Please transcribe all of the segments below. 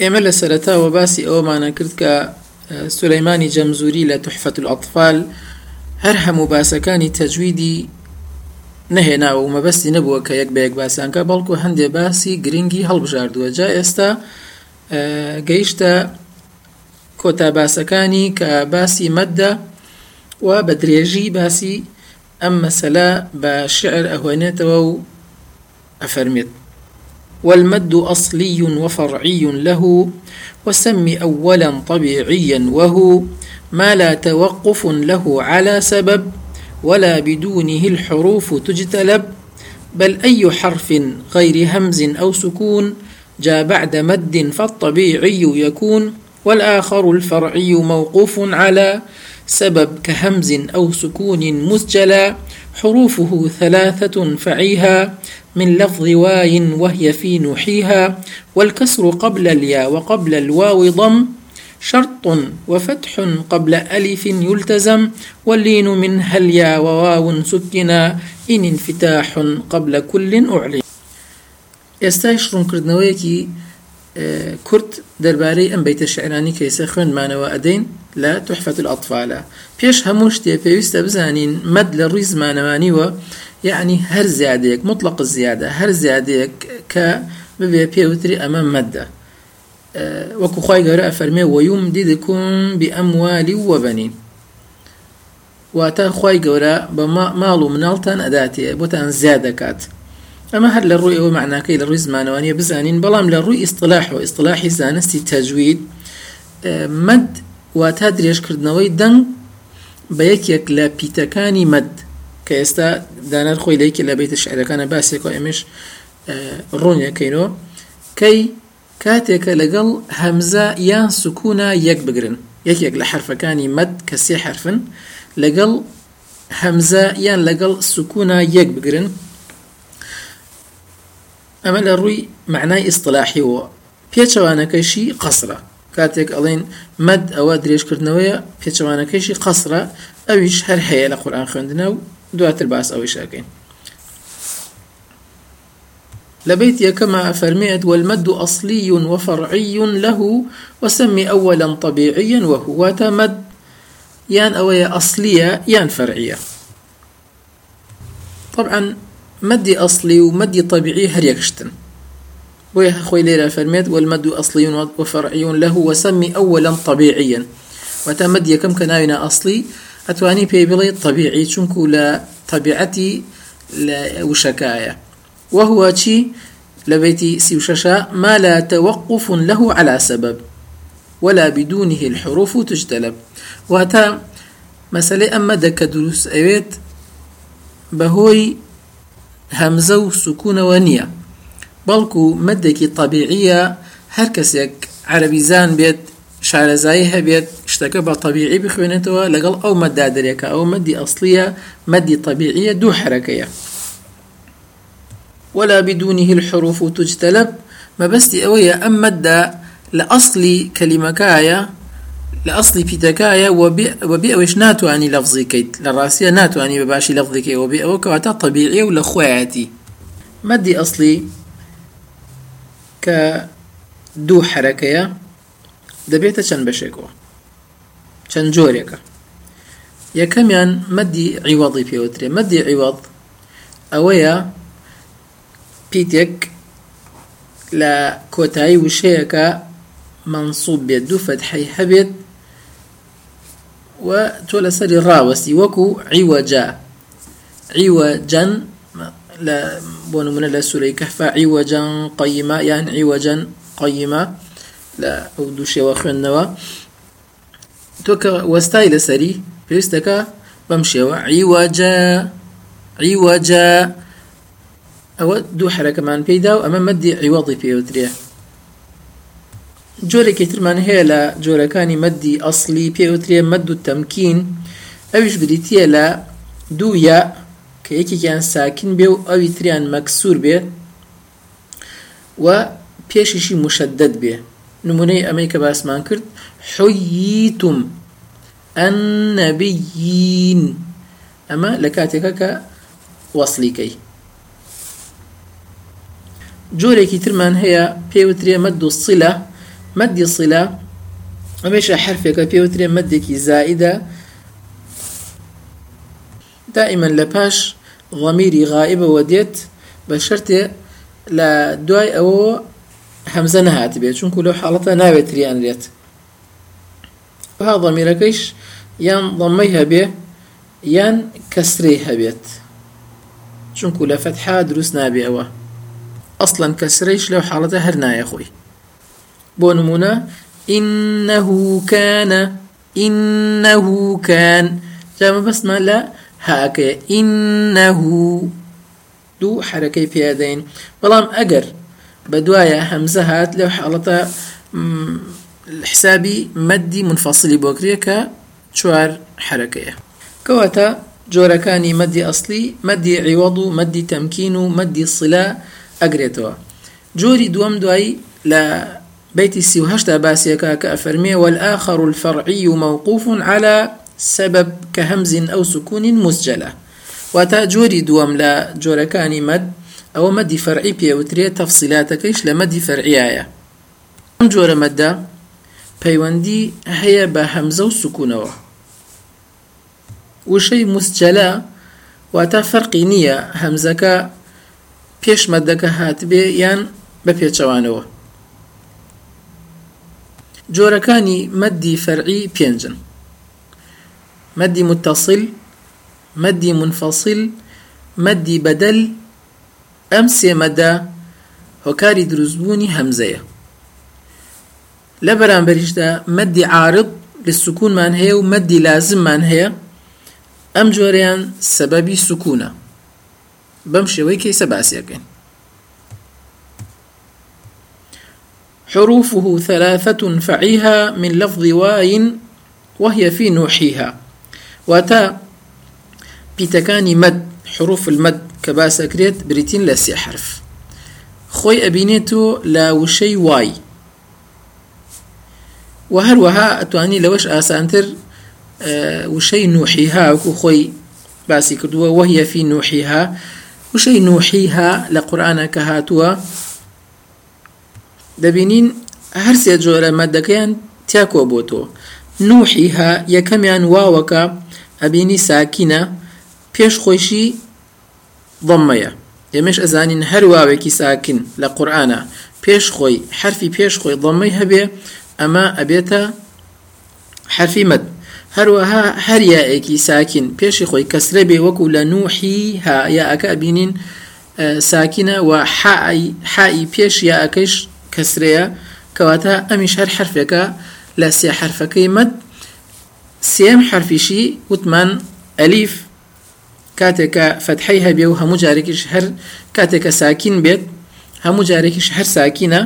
ئێمە لە سەرەتاوە باسی ئەومانە کرد کە سولەیمانی جەمزوری لە تحفەت الأطفال هەر هەموو باسەکانی تەجویدی نەهێناوە و مەبەستی نەبووە کە یەک بە یەک باسیانکە بەڵکو هەندێ باسی گرنگی هەڵبژاردووە. جا ئێستا گەیشتە کۆتا باسەکانی کە باسی مەدە و بە درێژی باسی ئەم مەسەلا بە شعر ئەهێنێتەوە و ئەفەرمێت. والمد أصلي وفرعي له وسم أولا طبيعيا وهو ما لا توقف له على سبب ولا بدونه الحروف تجتلب بل أي حرف غير همز أو سكون جاء بعد مد فالطبيعي يكون والآخر الفرعي موقوف على سبب كهمز أو سكون مسجلا. حروفه ثلاثة فعيها من لفظ واي وهي في نوحيها والكسر قبل الياء وقبل الواو ضم شرط وفتح قبل ألف يلتزم واللين من هليا وواو سكنا إن انفتاح قبل كل أعلن. ئێستای شڕونکردنەوەیەکی کورت دەربارەی ئەم بیتە شعرانی کەیسە خوێنمانەوە ئەدەین لە تحفەت الأطفالە پێش هەموو شتێ پێویستە بزانین مەد لە ڕووی زمانەوانیوە یعنی هەر زیادەیەک مطلق زیادە هەر زیادەیەک کە ببێ پێوتری ئەمە مەدە. وەکو خی گەورە ئەفەرمێ وەیوم دیدکم بئەموالی وەبنین واتە خی گەورە بە ماڵ و مناڵتان ئەداتێ بۆتان زیاد دەکات ئەمە هەر لە ڕووی ئەوە معناکەی لە ڕووی زمانەوانیە بزانین بەڵام لە ڕووی ئیسطلاح و ئیسطلاحی زانستی تەجوید مد واتە درێژکردنەوەی دەنگ بە یەکێک لە پیتەکانی مد کە ئێستا دانەر خۆی لەیکی لە بیتە شعرەکانە باسێکۆ ئێمەش ڕوونیەکەینەوە کەی کاتێکە لەگەڵ هەمزە یان سکوونە یەک بگرن. یەکێک لە حرفەکانی مد کە سێ حرفن لەگەڵ هەمزە یان لەگەڵ سکوونە یەک بگرن. ئەمە لە ڕووی معنای ئیسطلاحیەوە پێچەوانەکەشی قەسرە. کاتێک ئەڵێن مەد ئەوە درێژکردنەوەیە پێچەوانەکەشی قەسرە ئەویش هەر هەیە لە قورآان خوێندنە و دواتر باس ئەوەی شاکەین. لبيت كما فرميت والمد أصلي وفرعي له وسمي أولا طبيعيا وهو تمد يان أويا أصلية يان فرعية طبعا مدي أصلي ومدي طبيعي هر يكشتن ويا خوي ليلة فرميت والمد أصلي وفرعي له وسمي أولا طبيعيا. وتمد كم كناونا أصلي؟ أتواني بي بلي طبيعي شنكو لا طبيعتي لا وشكايا وهو شي؟ لبيتي سيوششا ما لا توقف له على سبب ولا بدونه الحروف تجتلب. وهتا مسألة أما دك دروس بهوي هەمزە و سکوونەوە نییە بەڵکو مدێکی طبیعیە هەر کەسێک عربیزان بێت شارەزایی هەبێت شتەکە بە طبیعی بخوێنێتەوە لەگەڵ ئەو مەدا دەرێکە. ئەو مەدی ئەسلیە مەدی طبیعیە دوو حرەکەیە. ولا بدونه الحروف تجتلب ما بستي أوية أم مدة لأصلي كلمكايا لأصلي بيتكايا وبي وبي ناتو عني لفظي كيت للراسية ناتو عني بباشي لفظي كي وبي أو كواتا طبيعية ولا خواتي مدي أصلي ك دو حركة دەبێتە چەند بەشێکەوە چەند جۆرێکە یەکەمیان مەدی عیوەڵی پێوترێ مەدی عیوەڵ ئەوەیە پیتێک لە کۆتایی وشەیەەکە منصوب بێت دوو فەتحی هەبێت و تۆ لەسەری ڕاوەستی وەکو عیوەجا عیوەجەن لە بۆ نمونە لە سوورەی کەفا عیوەجان قەیمە یان عیوەجەن قەیمە لە ئەو دوو شێوە خوێندنەوە تۆ کە وەستای لەسەری پێویستەکە بەم شێوە عیوەجە عیوەجە ئەوە دوو حرەکەمان پێیدا و جۆرێکی ترمان هەیە لە جۆرەکانی مەدی ئەسلی پێوترێ مەد و تەمکین. ئەویش بریتە لە دووە کە یەکێکیان ساکن بێ و ئەوی تریان مەکسور بێ و پێشیشی مشدد بێ. نمونەی ئەمەی کە باسمان کرد حویتم ئەنەبیین ئەمە لە کاتێکە کە وەصلیکەی جۆرێکی ترمان هەیە پێوترێ مەد و سیلە مەدی سڵە ئەمێشە حرفێکە پێوترێ مەدێکی زائیدە دائما لە پاش ضەمیری غائبەوە دێت بە شەرتێ لە دوای ئەوە هەمزە نەهات بێت چونکو ناوێت تریان رێت بها ضەمیرەکەیش یان ضەمەی هەبێ یان کەسرەی هەبێت چونکو لە فەتحا دروست نابێ ئەوە ئەسڵەن کەسرەیش لەو حاڵەتە هەر نایە خۆی بۆ نمونە إنه كان إنه كان. جامە بەسمە لە هاکەیە إنه. دوو حرەکەی پێدەین بەڵام ئەگەر بە دوایە هەمزە هات لەو حاڵەتە حسابی مەدی منفەصلی بۆکرێ کە چوار حرەکەیە کەواتە جۆرەکانی مەدی ئەسلی مەدی عیوەض و مەدی تەمکین و مەدی سلا ئەگرێتەوە جۆری دووەم دوایی لە بيتي سيوهشتا باسيكا كأفرمي والآخر الفرعي موقوف على سبب كهمز أو سكون مسجلة. واتا جۆری دووەم لە جۆرەکانی مەد ئەوە مەدی فەرعی پێوترێت تەفسیلاتەکەیش لە مەدی فەرعیایە ئەم جۆرە مەدە پەیوەندی هەیە بە هەمزە و سکوونەوە وشەی مسجلە واتە فەرقی نییە هەمزەکە پێش مەدەکە هاتبێ یان بە جۆرەکانی مەدی فەرعی پێنجن. مەدی متصل مەدی منفەصل مەدی بەدەل ئەم سێمەدا هۆکاری دروستبوونی هەمزەیە. لە بەرامبەریشدا مەدی عارض لە سکوونمان هەیە و مەدی لازممان هەیە ئەم جۆریان سەبەبی سکوونە. بەم شێوەی کەیسە باسیەکەین حروفه ثلاثة فعيها من لفظ واي وهي في نوحيها. واتا پیتەکانی مەد حروف المەد کە باسەکرێت بریتین لە سێ حرف. خۆی ئەبینێتەوە لە وشەی وای و هەروەها ئەتوانی لەوەش ئاسانتر وشەی نوحیها وەکو خۆی باسی کردووە وهە فی نوحیها وشەی نوحیها لە قورآانە کە هاتووە دەبینین هەر سێ جۆرە مەدەکەیان تیاکۆ بۆ تۆ. نوحیها یەکەمیان واوەکە ئەبینی ساکینە پێش خۆشی ضمەیە. ئێمەش ئەزانین هەر واوێکی ساکن لە قورآانە پێش خۆی حرفی پێش خۆی ضمەی هەبێ ئەمە ئەبێتە حرفی مد. هەروەها هەر یاەکی ساکن پێشی خۆی کەسرە بێ وەکو لە نوحی ها یا ئەکە بینین ساکینە و حایی پێش یا ئەەکەش کەسرەیە کەواتە ئەمیش هەر حرفێکە لە سێ حرفەکەی مد سێم حرفیشی وتمان ئەلیف. کاتێکە فەتحی هەبێ و هەموو جارێکیش هەر کاتێکە ساکین بێت هەموو جارێکیش هەر ساکینە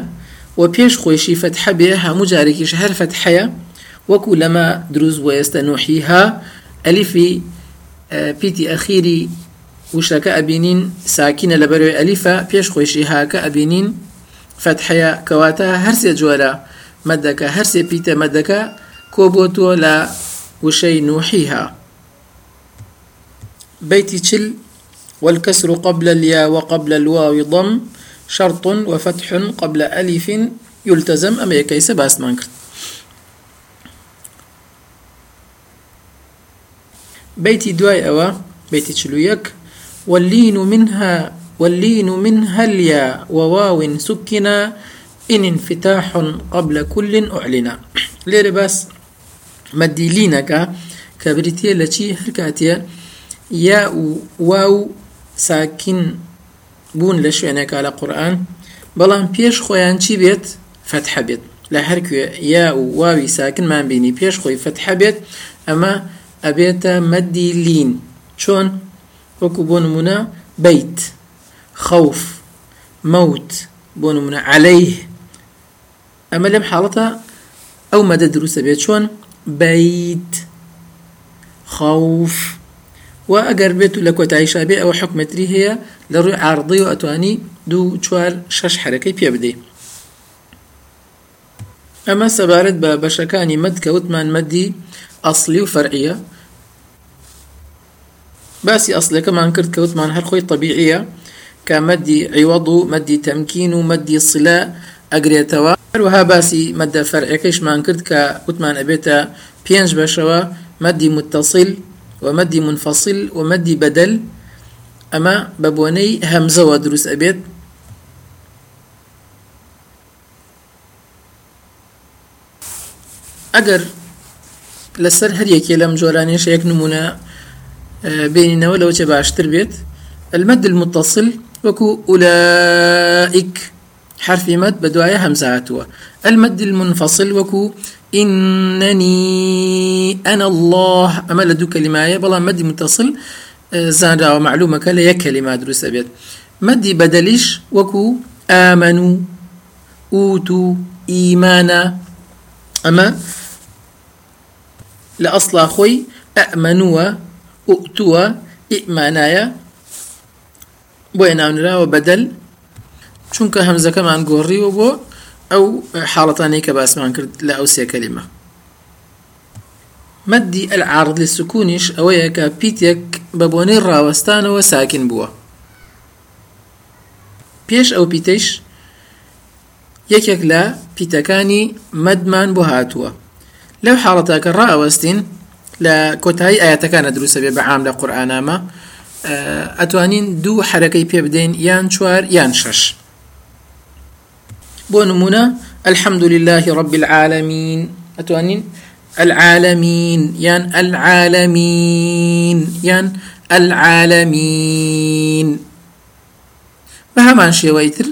و پێش خۆشی فەتحە بێ هەموو جارێکیش هەر فەتحەیە وەکو لەمە دروست بۆ ئێستا نوحیها ئەلیفی پیتی ئەخیری وشەکە ئەبینین ساکینە فەتحەیە کەواتە هەرسێ جۆرە مەدەکە هەرسێ پیتە مەدەکە کۆ بۆ تۆ لە وشەی نوحیها بيت تشل والكسر قبل الياء وقبل الواو ضم. شرط وفتح قبل ألف يلتزم. أم يكيس باس مانكر بيتي دواي أوا. بيتي تشلويك واللين منها واللين منها الياء وواو سكنا إن انفتاح قبل كل أعلنا. ليري بس مدي لينك كبريتيا لشي هركاتيا و واو ساکین بوون لە شوێنێکا لە قورآن بەڵام پێش خۆیان چی بێت فتح بێت لە هەرکوێ یا و واوی ساکنمان بینی پێش خۆی فتح ئەمە ئەبێتە مەدی لین چۆن وەکو بۆ نمونە بیت خەوف مەوت بۆ نمونە عليه. ئەمە لەم حاڵەتە ئەو مەدە دروستە بێت چۆن؟ بیت خەوف و ئەگەر بێت و لە کۆتاییشا بێ ئەوە حکومەتری هەیە لە ڕووی عاردی و ئەتوانی دوو ئەمە سەبارەت بە بەشەکانی مد کەوتمان مەدی ئەسلی و فەرعە باسی ئەسلەکەمان کرد کەوتمان هەر خۆی طبیعیە. و مەدی تەمکین و مەدی سلا ئەگرێتەوە هەروەها باسی مەدە فەرعەکەیشمان کرد کە وتمان ئەبێتە پێنج بەشەوە مەدی متصل ومەدی منفصل بەدەل ئەمە بە بۆنەی هەمزەوە دروست ئەبێت ئەگەر لەسەر هەر یەکێ لەم جۆرانێش یەک نمونە بینینەوە لەوە چێ باشتر بێت المد المتصل وەکو أولئك. حرف مد بدوايا همزاتوا المد المنفصل وكو إنني أنا الله. أما لدو كلمة بلا مد متصل زانرا ومعلومة كلا يك كلمة دروس أبيت مد بدلش وكو آمنوا أوتوا إيمانا. أما لأصل خوي أأمنوا أؤتوا إيمانايا. بۆیە ناونراوە بەدەل چونکە هەمزەکەمان گۆڕیوە بۆ ئەو حاڵەتانەی کە باسمان کرد لە ئەو سێ کەلیمە. مەدی ئەلعارض لە سکونیش ئەوەیە کە پیتێک بە بۆنەی ڕاوەستانەوە ساکن بووە. پێش ئەو پیتەش یەکێک لە پیتەکانی مەدمان بۆ هاتووە. لەو حاڵەتەکە ڕائوەستین لە کۆتایی ئاەتەکانە دروستە بێ بەعام لە قورآانامە ئەتوانین دوو حرەکەی پێ بدەین یان چوار یان شش. بۆ نمونە الحمد لله رب العالمين أتوانين العالمين يان العالمين يان العالمين بهمان شێوەیتر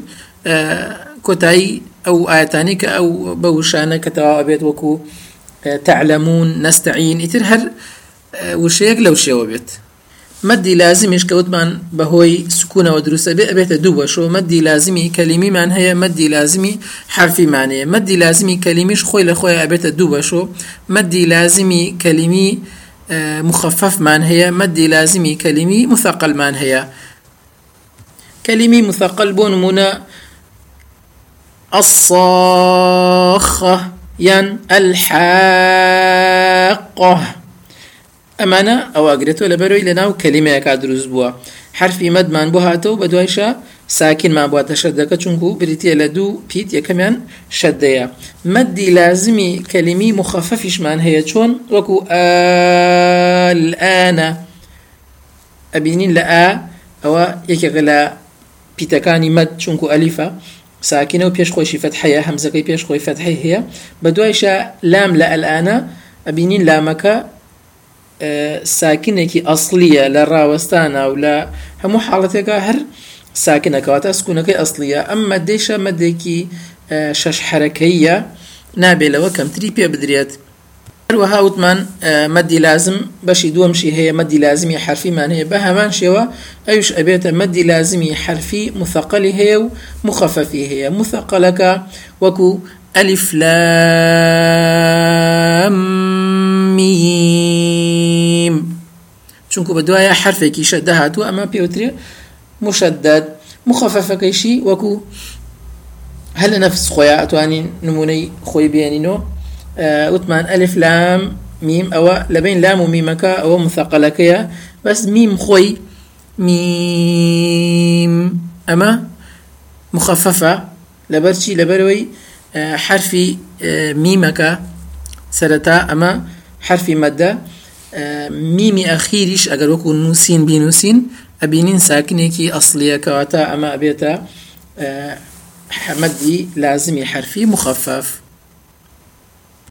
کۆتایی ئەو ئاەتانی کە ئەو بەوشانە کە تەوا بێت وەکو تعلمون نستعين ئیتر هەر وشەیەک لەو شێوە بێت. مەدی لازمیش کەوتمان بەهۆی سکوونەوە دروستە. بێ ئەبێتە دوو بەشۆ مەدی لازمی کەلیمیمان هەیە مەدی لازمی حرفیمانەیە. مەدی لازمی کەلیمیش خۆی لە خۆی ئەبێتە دوو بەشۆ مەدی لازمی کەلیمی مخففمان هەیە مەدی لازمی کەلیمی مثقلمان هەیە. كلمة مثقل بون منا الصاخة ين الحاقة ئەمانە ئەوە ئەگرێتەوە لە بەرەوەی لەناو کەلیمەیەکا دروست بووە حرفی مەدمان بۆ هاتەوە بە دوایشە ساکینمان بواتە شەدەکە چونکو بریتە لە دوو پیت یەکەمیان شەدەیە مەدی لازمی کەلیمی مخەفەفیشمان هەیە چۆن؟ وەکو ئەلئانە ئەبینین لە ئا ئەوە یەکێک لە پیتەکانی مەد چونکو ئەلیفە. ساکینە و خۆشی فەتحەیە هەمزەکەی پێش خۆی فەتحی هەیە. بە دوایشە لام لە ئەلئانە ئەبینین لامەکە ساکنێکی ئەسلیە لە ڕاوەستانە و لە هەموو حاڵەتێکە هەر ساکنەکەواتە سکوونەکەی ئەسلیە ئەم مەدەیشە مەدێکی شەش حرەکەیە نابێلەوە کەمتری پێ بدرێت هەروەها وتمان مەدی لازم بەشی دووەمشی هەیە مەدی لازمی حرفیمان هەیە بە هەمان شێوە ئەوش ئەبێتە مەدی لازمی حرفی مثقلی هەیە و مخەفەفی هەیە مثقلەکە وەکو ئەلیف لام میم چونکو بە دوایە حرفێکی شەدە هاتووە ئەمە پێوترێ مشدد مخەفەفەکەیشی وەکو هەل لە نەفس خۆیان ئەتوانین نمونەی خۆی بێنینەوە وتمان ئەلف لام میم ئەوە لەبین لام و میمەکە ئەوە مثەقلەکەیە بەس میم خۆی میم ئەمە مخەفەفە لەبەرچی لەبەرەوەی حرفی میمەکە سەرەتا ئەمە حرفی مەدە میمی ئەخیریش ئەگەر وەکو نووسین بینوسین ئەبینین ساکنێکی ئەسلیەکەواتە ئەمە ئەبێتە حەمەدی لازمی حرفی مخەفەف